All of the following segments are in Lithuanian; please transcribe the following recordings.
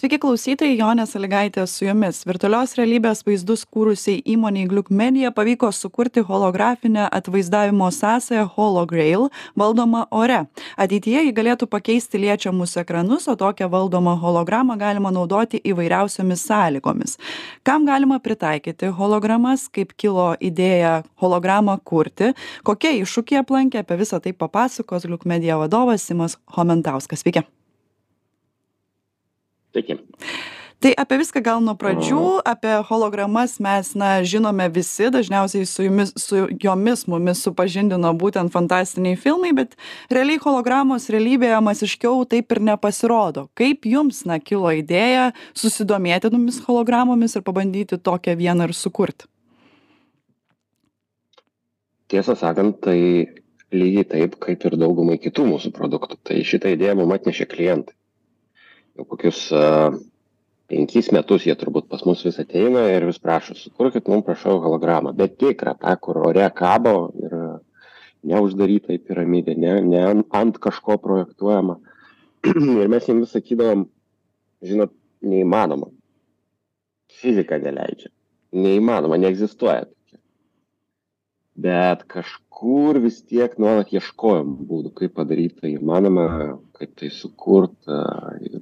sveiki klausytojai jonė salygaitė su jumis. Virtualios realybės vaizdus kūrusiai įmonei gliuk medija pavyko sukurti holografinę atvaizdavimo sąsają holograil valdomą ore. Ateityje ji galėtų pakeisti liečiamus ekranus o tokią valdomą hologramą galima naudoti įvairiausiomis sąlygomis. Kam galima pritaikyti hologramas kaip kilo idėja hologramą kurti kokie iššūkiai aplankė apie visa tai papasakos gliuk medija vadovas simas chomentauskas. Sveiki Sveiki. Tai apie viską gal nuo pradžių, apie hologramas mes, na, žinome visi, dažniausiai su, jumis, su jomis mumis supažindino būtent fantastiniai filmai, bet realiai hologramos realybėje masiškiau taip ir nepasirodo. Kaip jums, na, kilo idėja susidomėti tomis hologramomis ir pabandyti tokią vieną ir sukurti? Tiesą sakant, tai lygiai taip, kaip ir daugumai kitų mūsų produktų. Tai šitą idėją mums atnešė klientai jau kokius penkis metus jie turbūt pas mus vis ateina ir vis prašo, sukurkit mums prašau hologramą, bet tikrą, tą, kur ore kabo ir neuždaryta į piramidę, ne, ne ant kažko projektuojama. ir mes jiems sakydavom, žinot, neįmanoma. Fizika neleidžia. Neįmanoma, neegzistuoja. Bet kažkur vis tiek nuolat ieškojom būdų, kaip padaryti tai įmanoma, kaip tai sukurt. Ir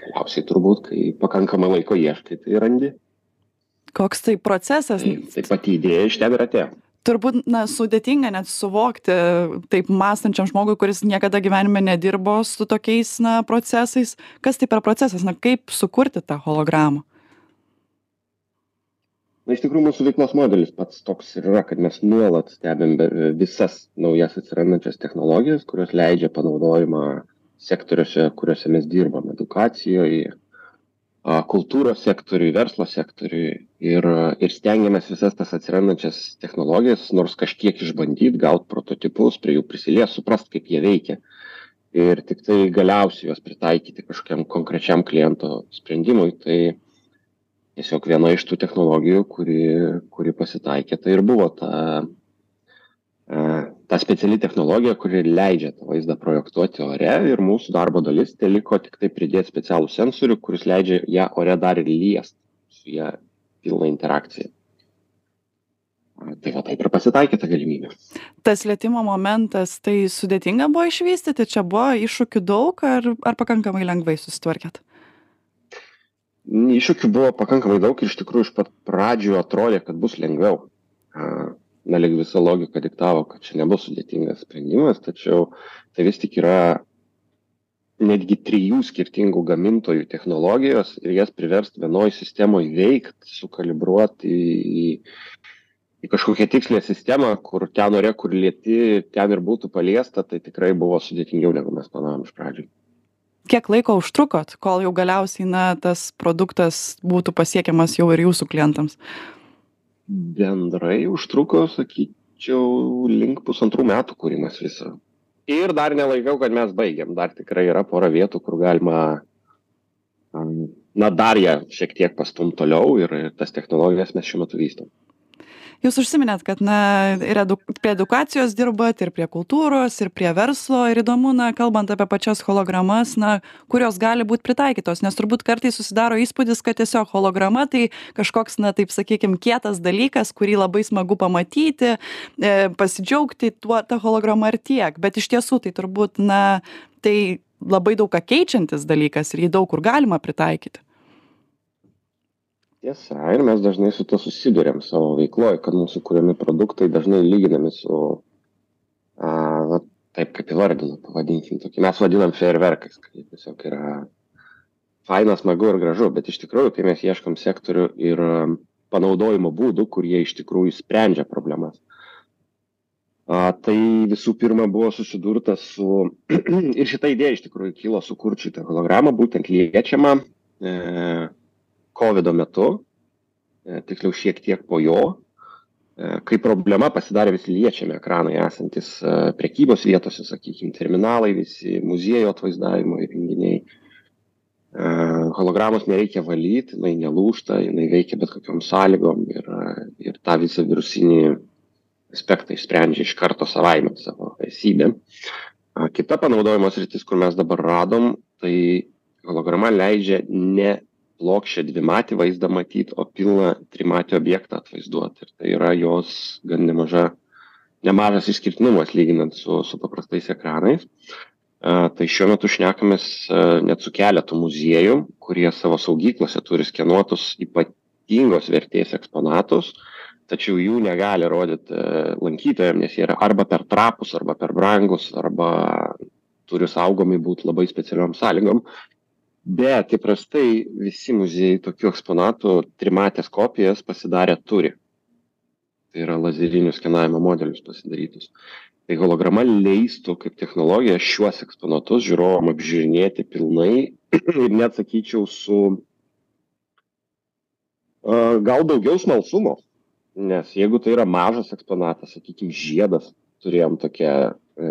galiausiai turbūt, kai pakankamai laiko ieškai, tai randi. Koks tai procesas? Tai, tai pati idėja iš ten ir atėjo. Turbūt, na, sudėtinga net suvokti taip mąstančiam žmogui, kuris niekada gyvenime nedirbo su tokiais, na, procesais. Kas tai per procesas, na, kaip sukurti tą hologramą? Na, iš tikrųjų, mūsų veiklos modelis pats toks ir yra, kad mes nuolat stebim visas naujas atsirandančias technologijas, kurios leidžia panaudojimą sektoriuose, kuriuose mes dirbam - edukacijoje, kultūros sektoriui, verslo sektoriui ir, ir stengiamės visas tas atsirandančias technologijas nors kažkiek išbandyti, gauti prototipus, prie jų prisilies, suprast, kaip jie veikia. Ir tik tai galiausiai juos pritaikyti kažkokiam konkrečiam kliento sprendimui. Tai tiesiog viena iš tų technologijų, kuri, kuri pasitaikė, tai ir buvo ta ta speciali technologija, kuri leidžia tą vaizdą projektuoti ore ir mūsų darbo dalis tai liko tik tai pridėti specialų sensorių, kuris leidžia ją ore dar ir liest su ją pilna interakcija. Tai va taip ir pasitaikė ta galimybė. Tas lietimo momentas, tai sudėtinga buvo išvystyti, čia buvo iššūkių daug ar, ar pakankamai lengvai susitvarkėt? Iššūkių buvo pakankamai daug ir iš tikrųjų iš pat pradžių atrodė, kad bus lengviau na lyg visa logika diktavo, kad čia nebus sudėtingas sprendimas, tačiau tai vis tik yra netgi trijų skirtingų gamintojų technologijos ir jas priversti vienoje sistemoje veikti, sukalibruoti į, į kažkokią tikslę sistemą, kur ten norė, kur lieti, ten ir būtų paliesta, tai tikrai buvo sudėtingiau, negu mes planavom iš pradžių. Kiek laiko užtrukot, kol jau galiausiai na, tas produktas būtų pasiekiamas jau ir jūsų klientams? Bendrai užtruko, sakyčiau, link pusantrų metų kūrimas viso. Ir dar nelaikau, kad mes baigiam. Dar tikrai yra pora vietų, kur galima, na, dar ją šiek tiek pastum toliau ir tas technologijas mes šiuo metu vystom jūs užsiminėt kad na ir edu prie edukacijos dirbat ir prie kultūros ir prie verslo ir įdomu na kalbant apie pačias hologramas na kur jos gali būt pritaikytos nes turbūt kartais susidaro įspūdis kad tiesiog holograma tai kažkoks na taip sakykim kietas dalykas kurį labai smagu pamatyti e pasidžiaugti tuo ta holograma ir tiek. Bet iš tiesų tai turbūt na tai labai daug ką keičiantis dalykas ir jį daug kur galima pritaikyti tiesa ir mes dažnai su tuo susiduriam savo veikloj kad mūsų kuriami produktai dažnai lyginami su a va taip kaip įvardinu pavadinkim tokį mes vadinam fejerverkais kai tiesiog yra faina smagu ir gražu bet iš tikrųjų kai mes ieškom sektorių ir panaudojimo būdų kurie iš tikrųjų sprendžia problemas. A tai visų pirma buvo susidurta su ir šita idėja iš tikrųjų kilo sukurt šitą hologramą būtent liečiamą e kovido metu, e, tiksliau šiek tiek po jo, e, kai problema pasidarė visi liečiami ekranai esantis e, prekybos vietose, sakykime, terminalai, visi muziejų atvaizdavimo įrenginiai. Hologramos nereikia valyti, jinai nelūšta, jinai veikia bet kokiam sąlygom ir, ir tą visą virusinį aspektą išsprendžia iš karto savaime savo esybę. Kita panaudojimo sritis, kur mes dabar radom, tai holograma leidžia ne plokščią dvimatį vaizdą matyt, o pilną trimatį objektą atvaizduoti. Ir tai yra jos gan nemaža, nemažas išskirtinumas lyginant su, su paprastais ekranais. Uh, tai šiuo metu šnekamės uh, net su keletu muziejų, kurie savo saugyklose turi skenuotus ypatingos vertės eksponatus, tačiau jų negali rodyti lankytojams, nes jie yra arba per trapus, arba per brangus, arba turi saugomi būti labai specialiom sąlygom bet įprastai visi muziejai tokių eksponatų trimatės kopijas pasidarę turi. Tai yra lazerinių skenavimo modelius pasidarytus. Tai holograma leistų kaip technologija šiuos eksponatus žiūrovam apžiūrinėti pilnai ir net sakyčiau su uh, gal daugiau smalsumo. Nes jeigu tai yra mažas eksponatas, sakykime, žiedas, turėjom tokią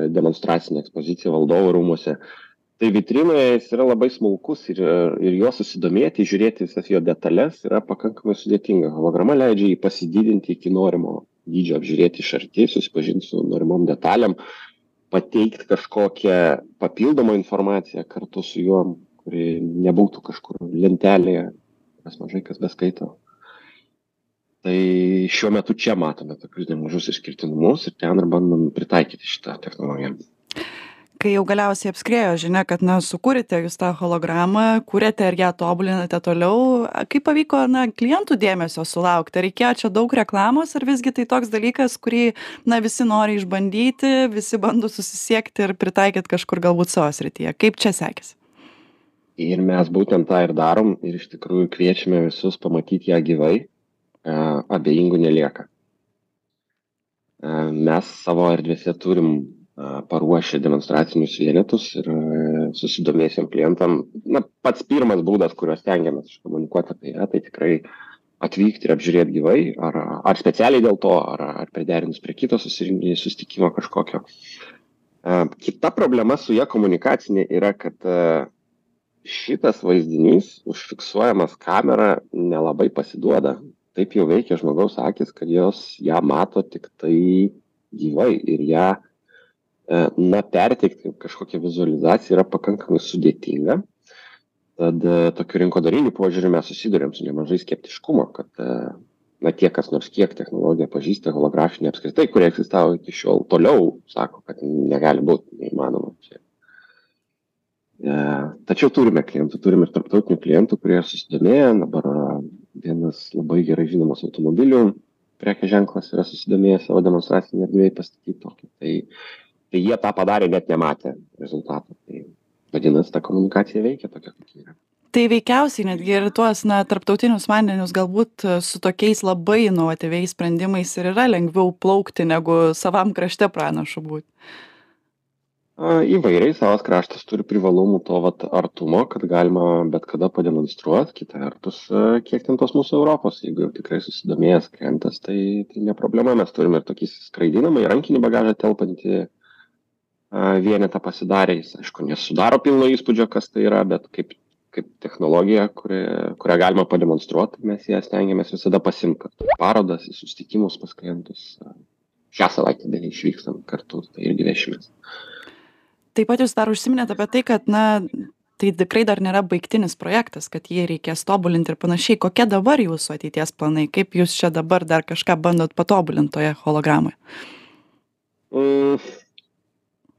demonstracinę ekspoziciją valdovų rūmose, uh, tai vitrinoje jis yra labai smulkus ir, ir juo susidomėti, žiūrėti visas jo detalės yra pakankamai sudėtinga. Holograma leidžia jį pasididinti iki norimo dydžio, apžiūrėti iš arti, susipažinti su norimom detalėm, pateikti kažkokią papildomą informaciją kartu su juo, kuri nebūtų kažkur lentelėje, kas mažai kas beskaito. Tai šiuo metu čia matome tokius nemažus išskirtinumus ir ten ir bandom pritaikyti šitą technologiją kai jau galiausiai apskriejo žinia kad na sukūrėte jūs tą hologramą kuriate ir ją tobulinate toliau kaip pavyko na klientų dėmesio sulaukti? Ar reikėjo čia daug reklamos ar visgi tai toks dalykas kurį na visi nori išbandyti visi bando susisiekti ir pritaikyt kažkur galbūt savo srityje? Kaip čia sekėsi? Ir mes būtent tą ir darom ir iš tikrųjų kviečiame visus pamatyt ją gyvai abejingų nelieka. Mes savo erdvėse turim paruošę demonstracinius vienetus ir susidomėjusiem klientam. Na, pats pirmas būdas, kuriuo stengiamės iškomunikuoti apie ją, tai tikrai atvykti ir apžiūrėti gyvai, ar, ar specialiai dėl to, ar, ar priderinus prie kito susitikimo kažkokio. Kita problema su ją komunikacinė yra, kad šitas vaizdinys užfiksuojamas kamera nelabai pasiduoda. Taip jau veikia žmogaus akis, kad jos ją mato tik tai gyvai ir ją E, na, perteikti kažkokią vizualizaciją yra pakankamai sudėtinga. Tad e, tokiu rinkodariniu požiūriu mes susidurėm su nemažai skeptiškumo, kad e, na, tie, kas nors kiek technologiją pažįsta, holografinė apskritai, kurie egzistavo iki šiol, toliau sako, kad negali būti neįmanoma. Čia. E, tačiau turime klientų, turime ir tarptautinių klientų, kurie susidomėjo. Dabar vienas labai gerai žinomas automobilių prekė ženklas yra susidomėjęs savo demonstracinį erdvėje pastatyti tokį. Tai tai jie tą padarė net nematę rezultato. Tai vadinasi, ta komunikacija veikia tokia, kokia yra. Tai veikiausiai netgi ir tuos, na, tarptautinius vandenius galbūt e, su tokiais labai inovatyviais sprendimais ir yra lengviau plaukti, negu savam krašte pranašu būti. Įvairiai savas kraštas turi privalumų to vat, artumo, kad galima bet kada pademonstruoti, kita vertus, e, kiek ten tos mūsų Europos, jeigu jau tikrai susidomėjęs klientas, tai, tai ne problema, mes turime ir tokį skraidinamą, į rankinį bagažą telpantį vienetą pasidarė, jis aišku nesudaro pilno įspūdžio, kas tai yra, bet kaip, kaip technologija, kuri, kurią galima pademonstruoti, mes ją stengiamės visada pasimti. Parodas, susitikimus pas klientus. Šią savaitę beje išvykstam kartu, tai irgi vešimės. Taip pat jūs dar užsiminėte apie tai, kad, na, tai tikrai dar nėra baigtinis projektas, kad jį reikės tobulinti ir panašiai. Kokie dabar jūsų ateities planai? Kaip jūs čia dabar dar kažką bandot patobulinti toje hologramoje? Mm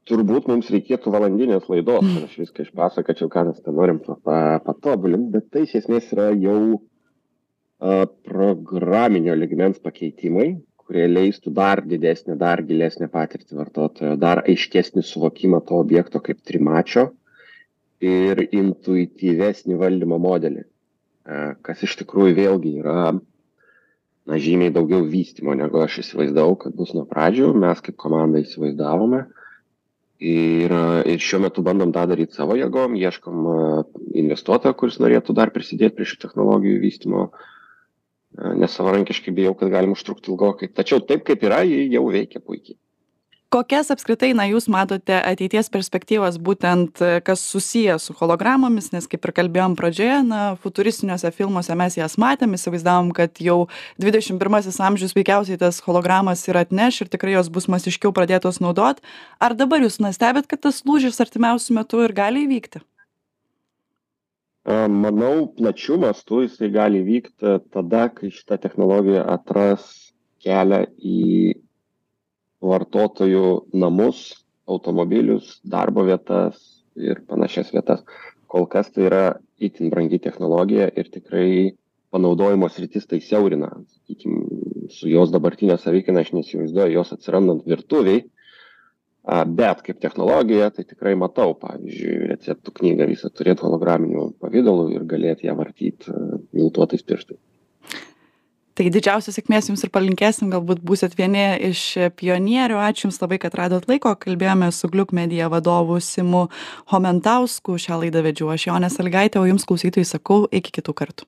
turbūt mums reikėtų valandinės laidos, kad aš viską išpasakočiau, ką mes ten norim patobulinti, bet tai iš esmės yra jau a, programinio ligmens pakeitimai, kurie leistų dar didesnį, dar gilesnį patirtį vartotojo, dar aiškesnį suvokimą to objekto kaip trimačio ir intuityvesnį valdymo modelį, kas iš tikrųjų vėlgi yra na, žymiai daugiau vystimo, negu aš įsivaizdavau, kad bus nuo pradžių. Mes kaip komanda įsivaizdavome. Ir, ir šiuo metu bandom tą daryti savo jėgom, ieškom investuotojo, kuris norėtų dar prisidėti prie šių technologijų vystymo, nes savarankiškai bijau, kad galim užtrukti ilgokai. Tačiau taip kaip yra, ji jau veikia puikiai kokias apskritai na jūs matote ateities perspektyvas būtent kas susiję su hologramomis? Nes kaip ir kalbėjom pradžioje na futuristiniuose filmuose mes jas matėm įsivaizdavom kad jau dvidešim pirmasis amžius veikiausiai tas hologramas ir atneš ir tikrai jos bus masiškiau pradėtos naudot. Ar dabar jūs na stebit kad tas lūžis artimiausiu metu ir gali įvykti? Manau, plačiu mastu jisai gali vykti tada, kai šita technologija atras kelią į vartotojų namus, automobilius, darbo vietas ir panašias vietas. Kol kas tai yra itin brangi technologija ir tikrai panaudojimo sritis tai siaurina. Sakykim, su jos dabartinė savykina aš neįsivaizduoju, jos atsirandant virtuviai, bet kaip technologija tai tikrai matau, pavyzdžiui, receptų knygą visą turėti holograminiu pavydalu ir galėti ją vartyti miltuotais pirštais. Tai didžiausios sėkmės jums ir palinkėsim, galbūt būsit vieni iš pionierių. Ačiū Jums labai, kad radot laiko. Kalbėjome su Gliuk medija vadovu Simu Homentausku. Šią laidą vedžiu aš Jonė Salgaitė, o Jums klausytojai sakau iki kitų kartų.